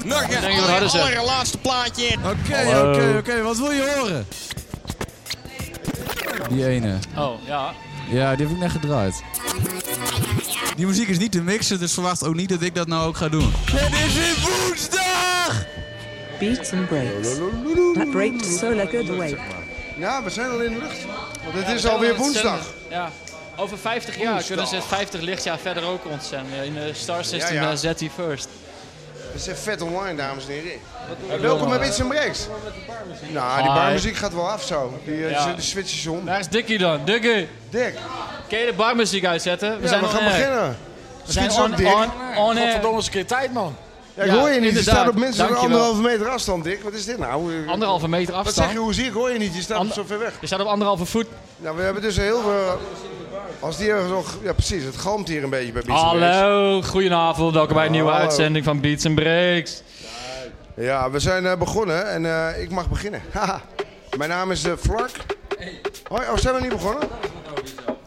Goedenavond. Nog ze? allerlaatste plaatje. Oké, oké, oké. Wat wil je horen? Die ene. Oh, ja. Ja, die heb ik net gedraaid. Die muziek is niet te mixen, dus verwacht ook niet dat ik dat nou ook ga doen. Het is weer woensdag! Beats and breaks. That breaks so like good away. Ja, we zijn al in de lucht. Want het is alweer woensdag. Ja. Over 50 jaar Woensdag. kunnen ze het 50 lichtjaar verder ook ontzenden. In de Star System Ja, ja. ZT First. We zijn vet online, dames en heren. Welkom bij Bits Breaks. Nou, die barmuziek gaat wel af zo. Die, eh, Ja. die switches om. Waar is Dickie dan? Dickie! Dik. Kun je de barmuziek uitzetten? We Ja, zijn we on gaan air. beginnen. We zijn on, Dick. on, on air. Godverdomme eens een keer tijd, man. Ja, ik Ja, hoor je niet. Je inderdaad. staat op minstens een Dankjewel. anderhalve meter afstand, Dick. Wat is dit nou? Anderhalve meter Wat zeg afstand. je? Hoe zie ik? Hoor je niet? Je staat Ander- zo ver weg. Je staat op anderhalve voet. Nou, we hebben dus heel veel... Als die ergens nog... Ja, precies. Het galmt hier een beetje bij Beats Breaks. Hallo, goedenavond. Welkom bij een nieuwe Hallo. uitzending van Beats and Breaks. Ja, we zijn eh, begonnen en eh, ik mag beginnen. Haha. Mijn naam is eh Flark. Hoi, oh, zijn we niet begonnen?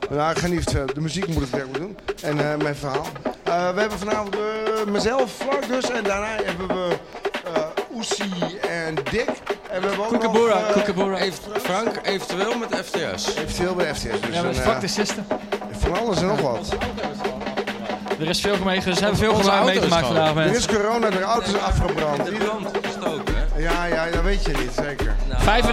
Nou, ik ga niet, eh, de muziek moet ik werk doen. En eh, mijn verhaal. Eh, we hebben vanavond eh, mezelf, Flark dus. En daarna hebben we Oesie en Dick. En we hebben ook Kookaboora, nog... eh, Kookaboora. Heeft Frank eventueel met FTS. Eventueel bij FTS. Dus Ja, een, met eh, fuck the system. van alles en nog wat. Er is veel mee, ze hebben veel geluid auto's meegemaakt vandaag, Er is corona, de auto is afgebrand. De brand gestoken, hè? Ja, ja, dat weet je niet, zeker. Nou,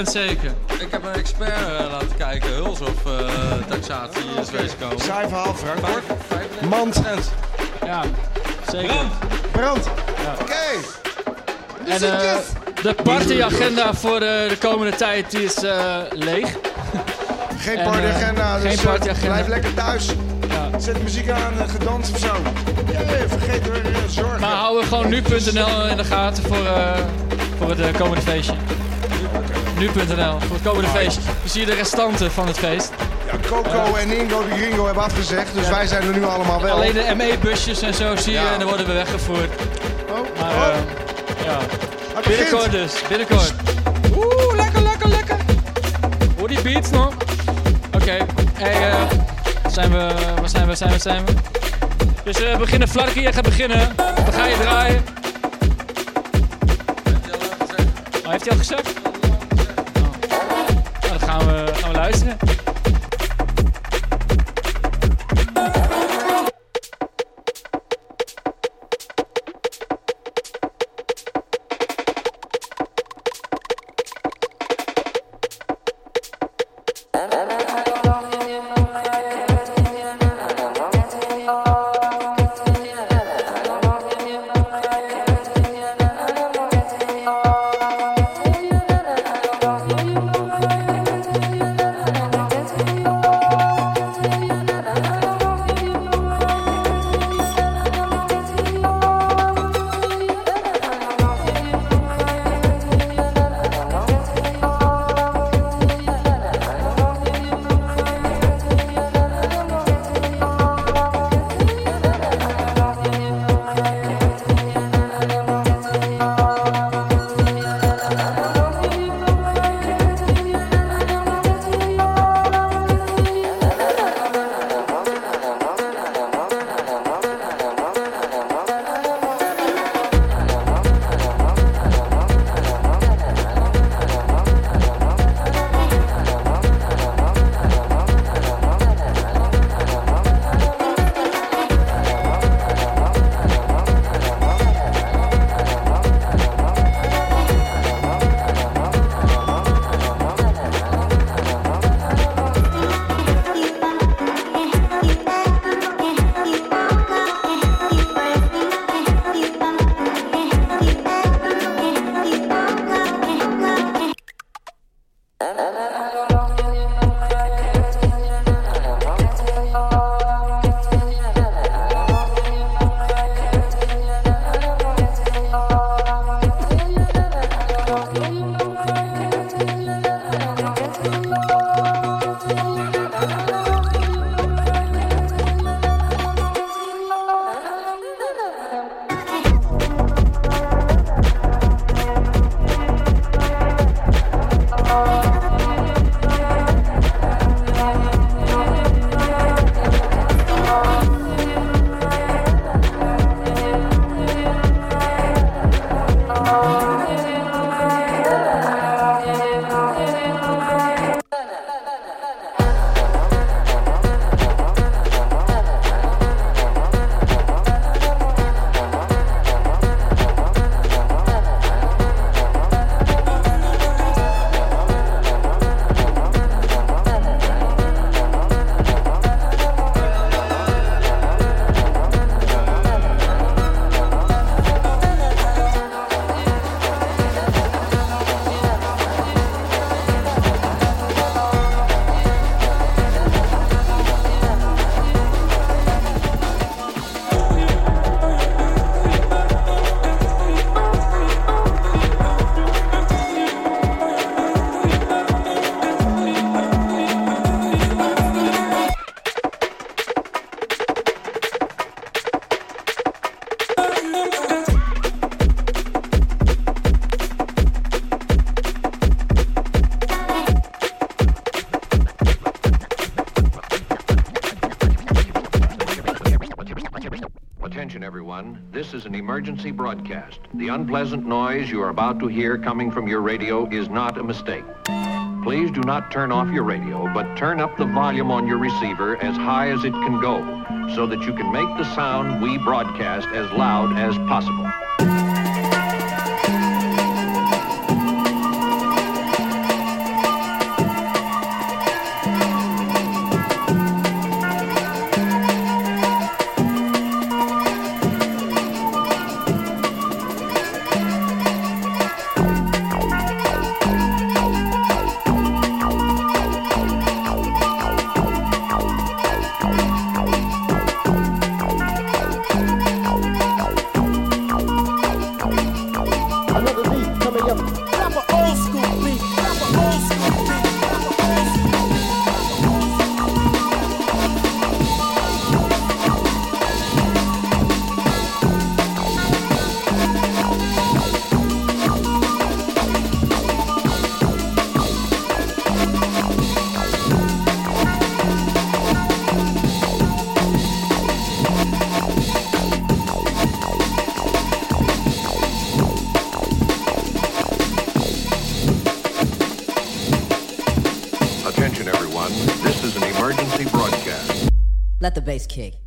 95% zeker. Ik heb een expert eh, laten kijken, Huls of eh, taxatie is geweest komen. Saai verhaal, Frank. hoor. 95%. Mand. Ja, zeker. Brand. Oké. En eh, de partyagenda voor de, de komende tijd die is eh, leeg. Geen En, partyagenda, eh, dus geen eh, partyagenda. blijf lekker thuis. Ja. Zet de muziek aan, eh, gedanst of zo. Ja, vergeet eh, zorgen. Maar houden we gewoon nu.nl in de gaten voor, eh, voor het eh, komende feestje. Nu.nl voor het komende feestje. Dan zie je de restanten van het feest. Ja, Coco en Ingo de Gringo hebben afgezegd, dus wij zijn er nu allemaal wel. Alleen de ME-busjes en zo zie je Ja. en dan worden we weggevoerd. Oh, Maar oh, eh, ja, binnenkort begint. dus. Binnenkort. Oeh, lekker, lekker, lekker. Hoor die beats nog? Oké, hey, eh, zijn we, waar zijn we, zijn we, zijn we? Dus we beginnen Flarky, jij gaat beginnen. Dan ga je draaien. Oh, heeft hij al gezegd? Oh. Nou, dan gaan we, gaan we luisteren. Broadcast. The unpleasant noise you are about to hear coming from your radio is not a mistake. Please do not turn off your radio, but turn up the volume on your receiver as high as it can go so that you can make the sound we broadcast as loud as possible.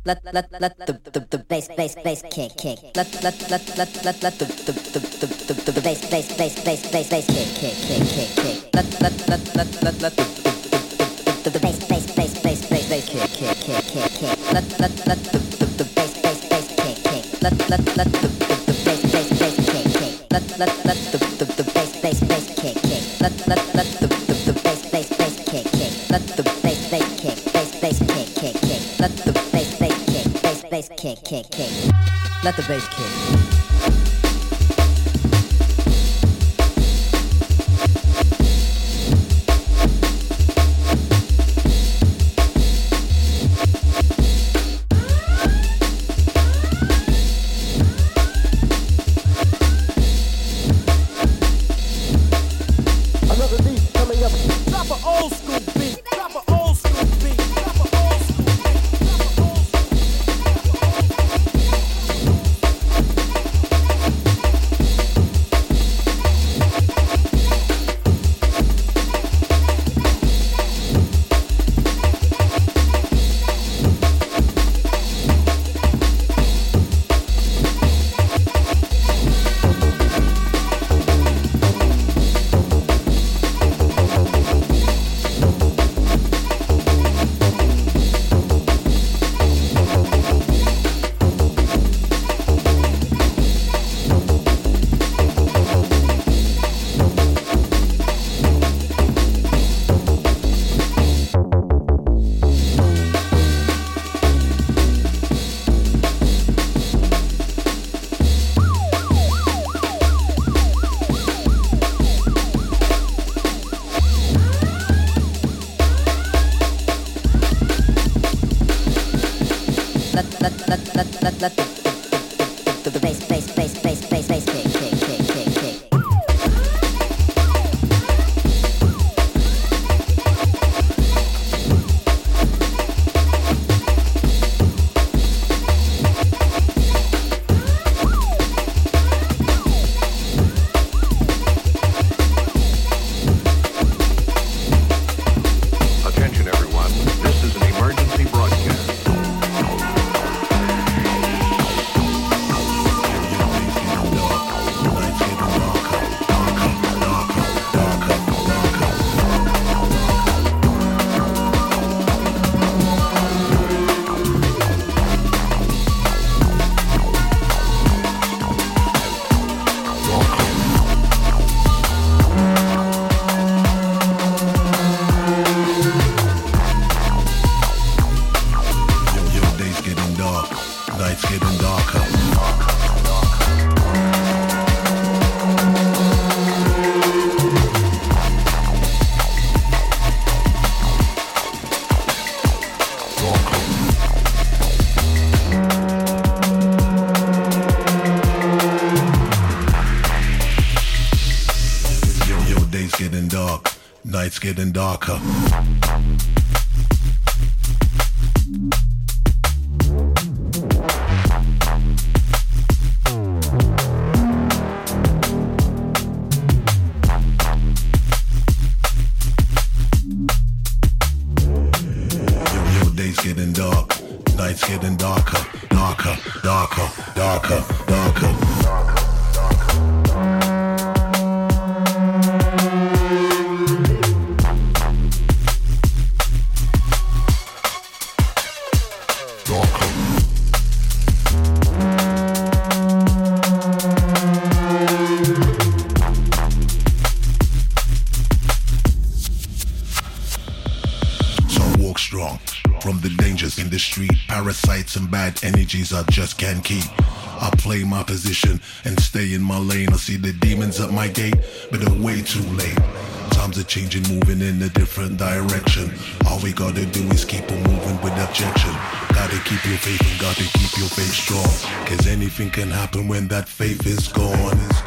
Let let let the the, the bass bass bass kick kick. Let let let let let let the the the the the, the, the bass bass bass bass bass bass kick kick kick kick kick. Let let let let let let the the the, bass bass bass bass bass bass kick kick kick kick kick. Let let let the Let the bass kick. and darker. The street. Parasites and bad energies I just can't keep. I play my position and stay in my lane. I see the demons at my gate, but they're way too late. Times are changing, moving in a different direction. All we gotta do is keep on moving with objection. Gotta keep your faith and gotta keep your faith strong. Cause anything can happen when that faith is gone.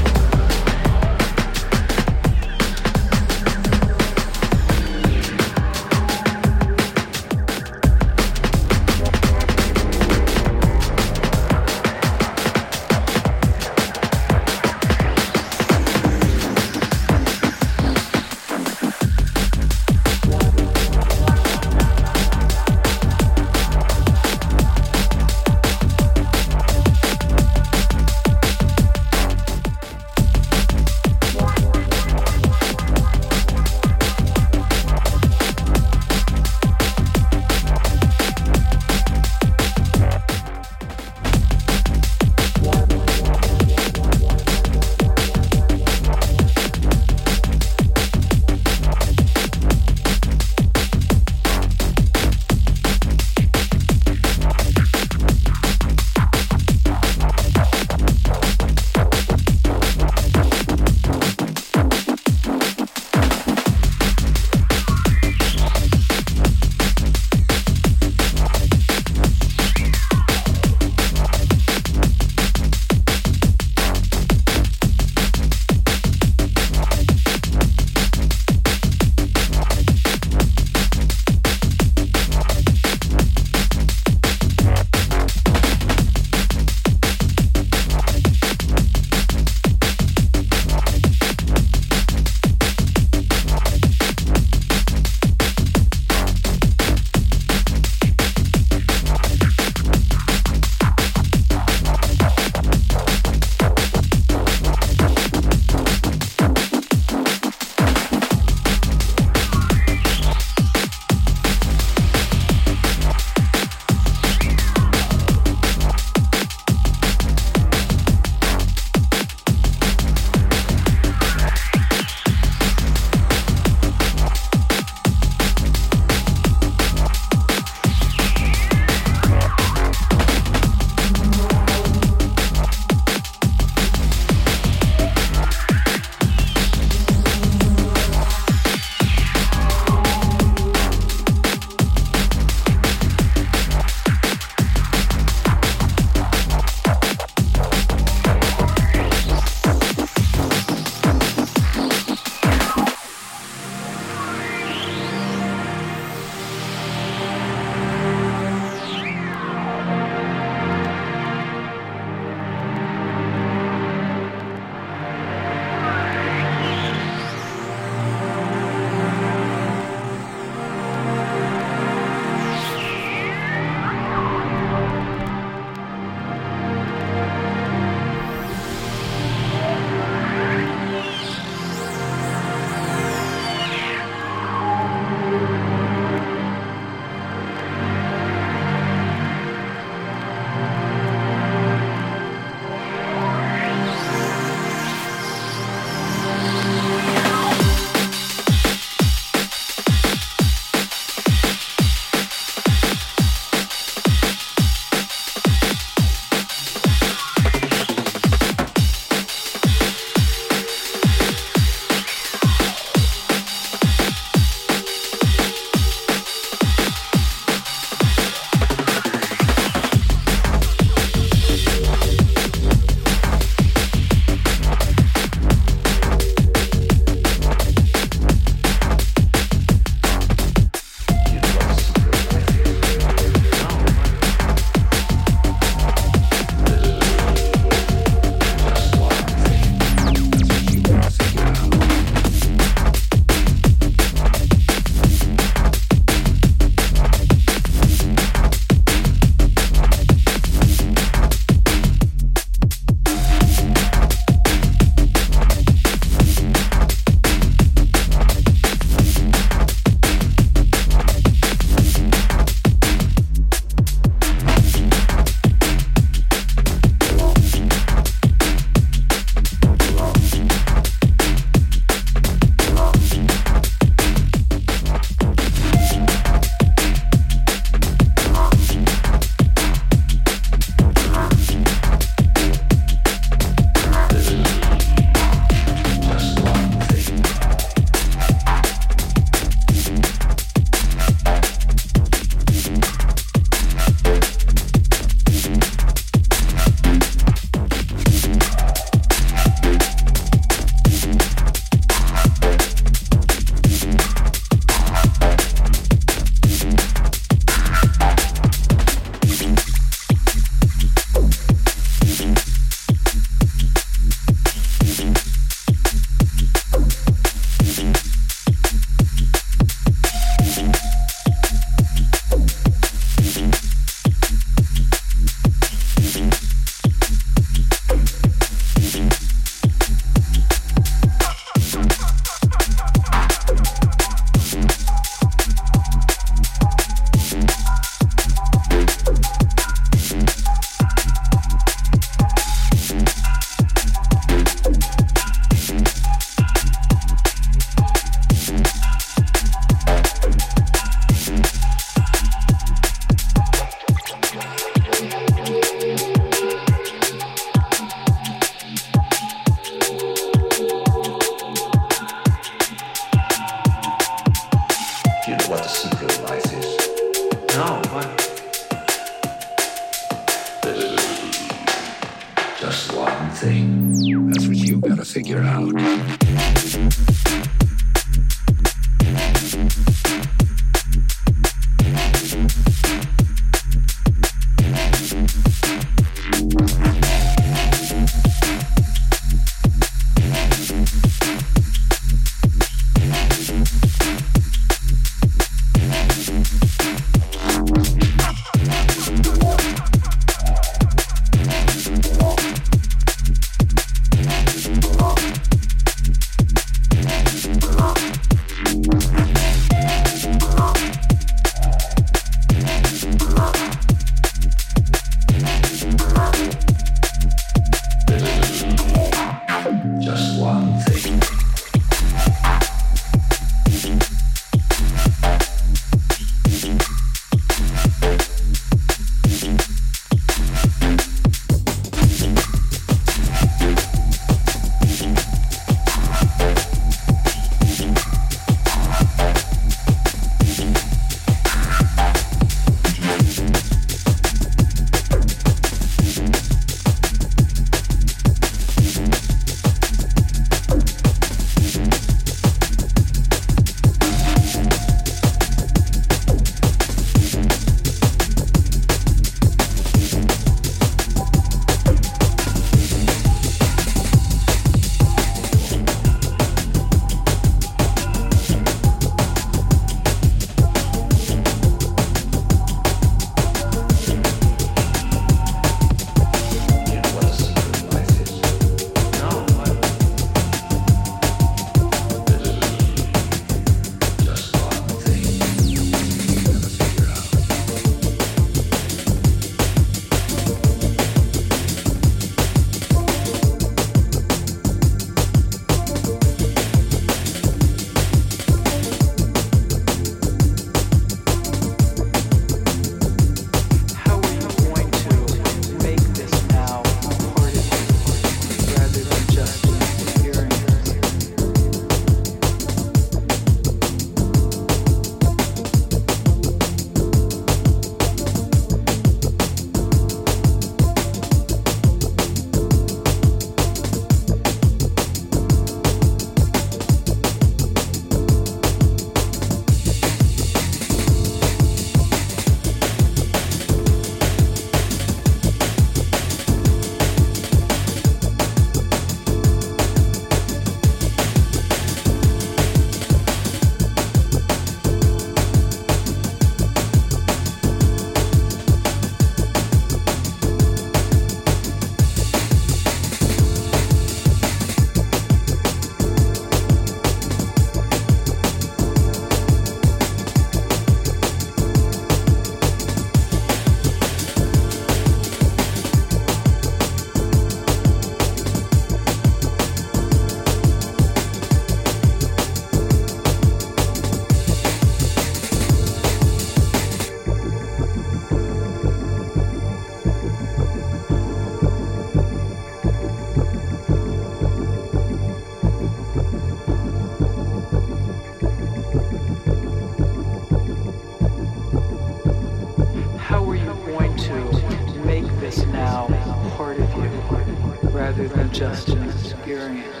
Just an experience?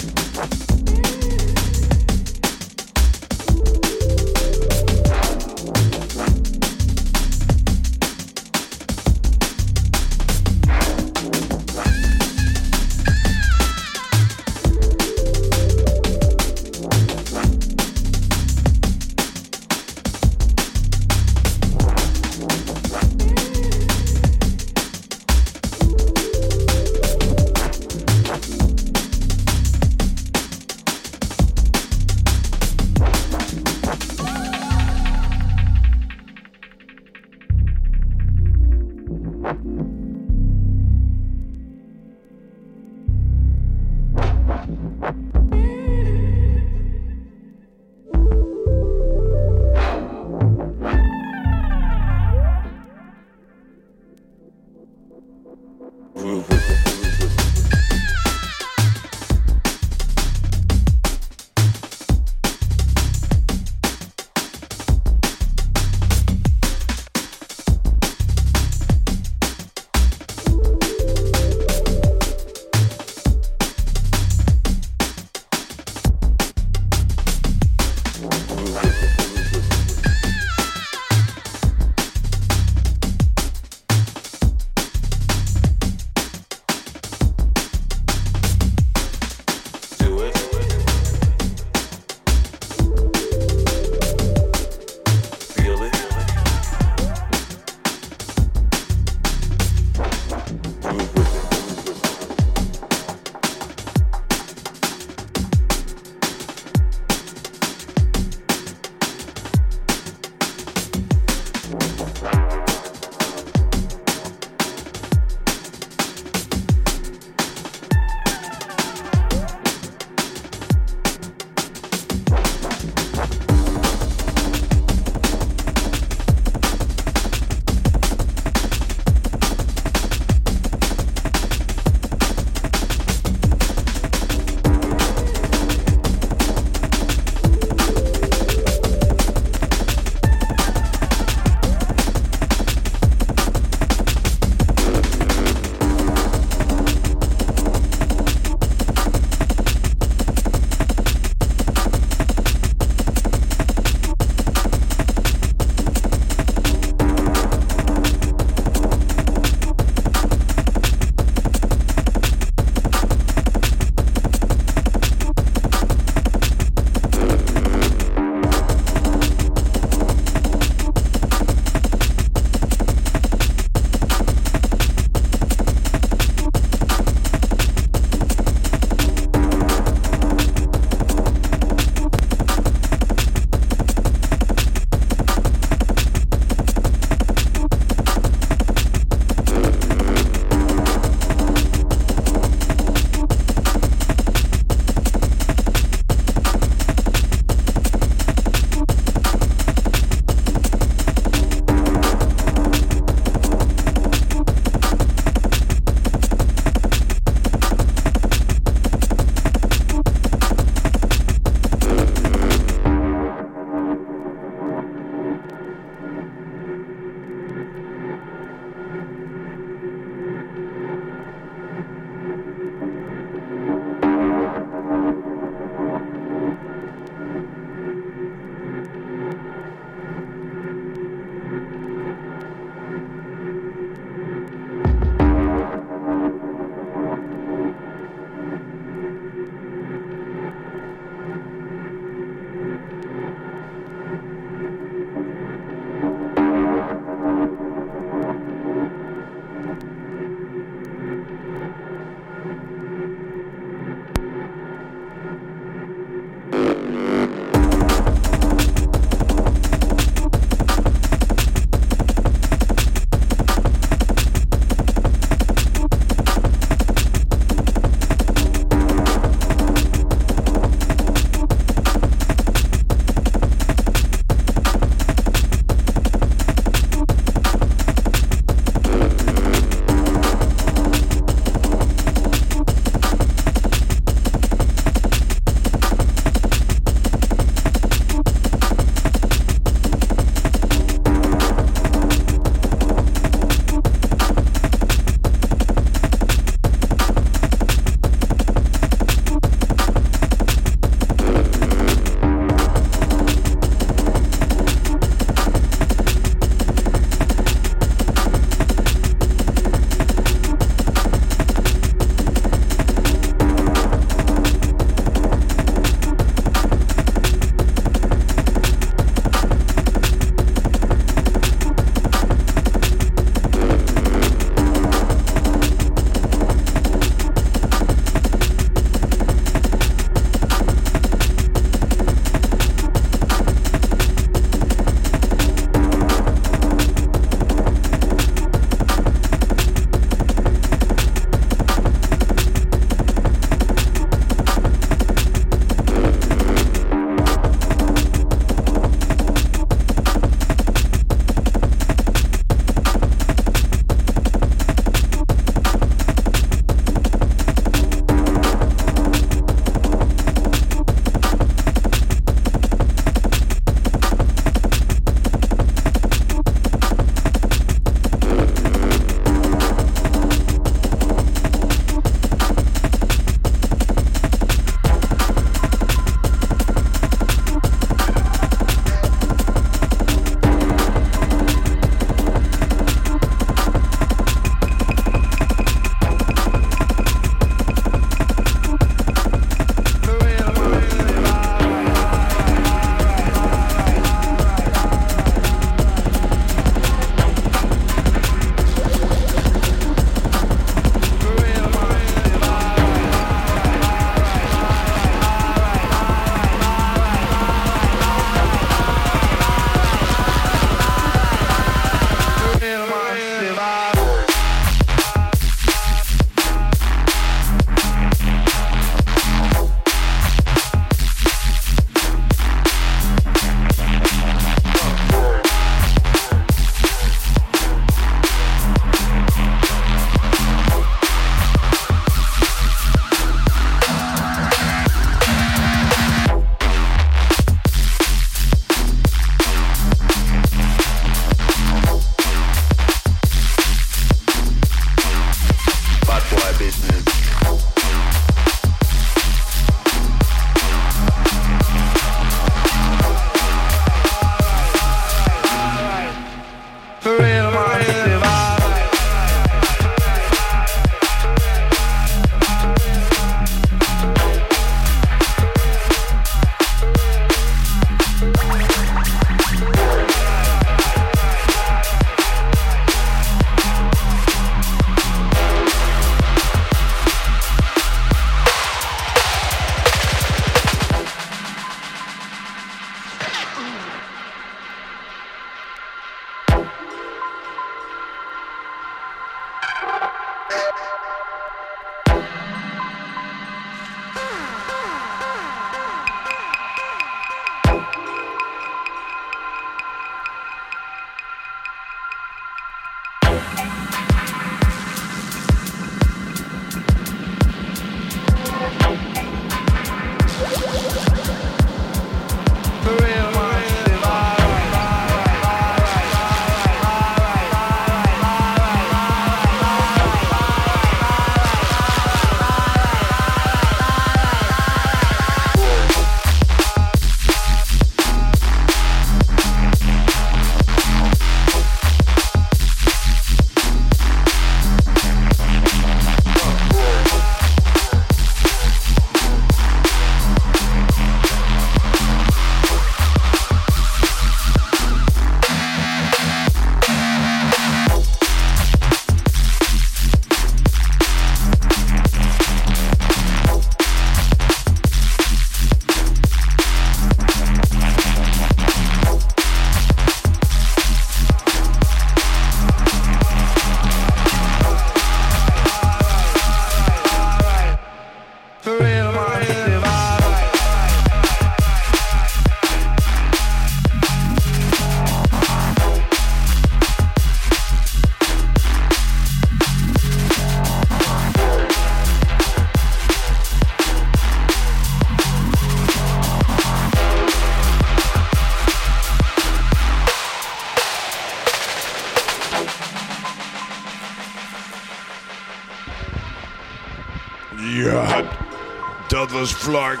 Dat was Flark.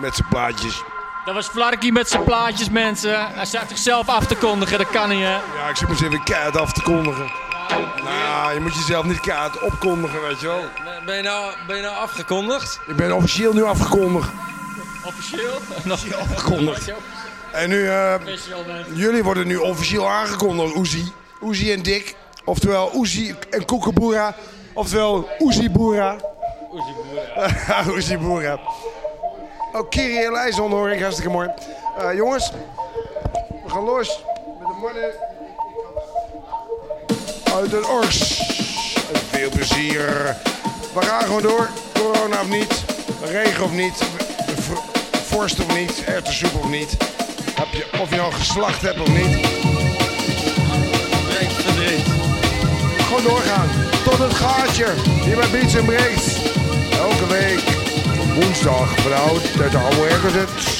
Met zijn plaatjes. Dat was Flarky met zijn plaatjes, mensen. Hij staat zichzelf af te kondigen, dat kan niet, hè? Ja, ik zit me even keihard af te kondigen. Nou, je moet jezelf niet keihard opkondigen, weet je wel. Ben je nou, ben je nou afgekondigd? Ik ben officieel nu afgekondigd. Officieel? Nog afgekondigd. En nu, eh, Officieel, jullie worden nu officieel aangekondigd, Uzi. Uzi en Dick. Oftewel Uzi en Koekenboera. Oftewel Uzi Boera. Oezie boeren. Uzi Boera. Oh, Kiri en hoor ik, hartstikke mooi. Eh, jongens, we gaan los met de mannen uit het Ors. Veel plezier. We gaan gewoon door, corona of niet, regen of niet, vorst of niet, erwtensoep of niet. Heb je, of je nou geslacht hebt of niet. Gewoon doorgaan. Tot het gaatje. Hier bij Beats en Breaks. Week. Woensdag. Vanuit de oude ergens.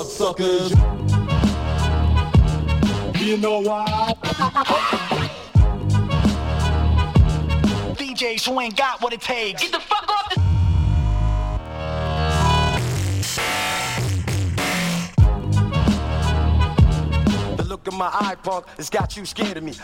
up, suckers. You know why? DJs who ain't got what it takes. Get the fuck off the The look in my eye, punk, has got you scared of me.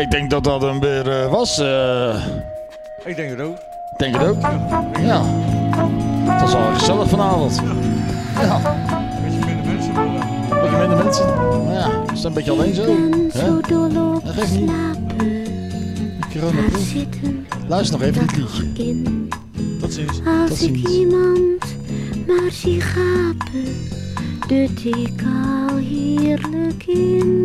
ik denk dat dat een weer eh, was. Eh. Ik denk het ook. Ik denk het ook. Ja. Dat was wel gezellig vanavond. Ja. een Beetje minder mensen. Beetje minder mensen. Ja, we zijn een beetje alleen zo. Hè? Dat geeft niet. Luister nog even dit liedje. Tot ziens. Als ik iemand maar zie gapen, dut ik al heerlijk in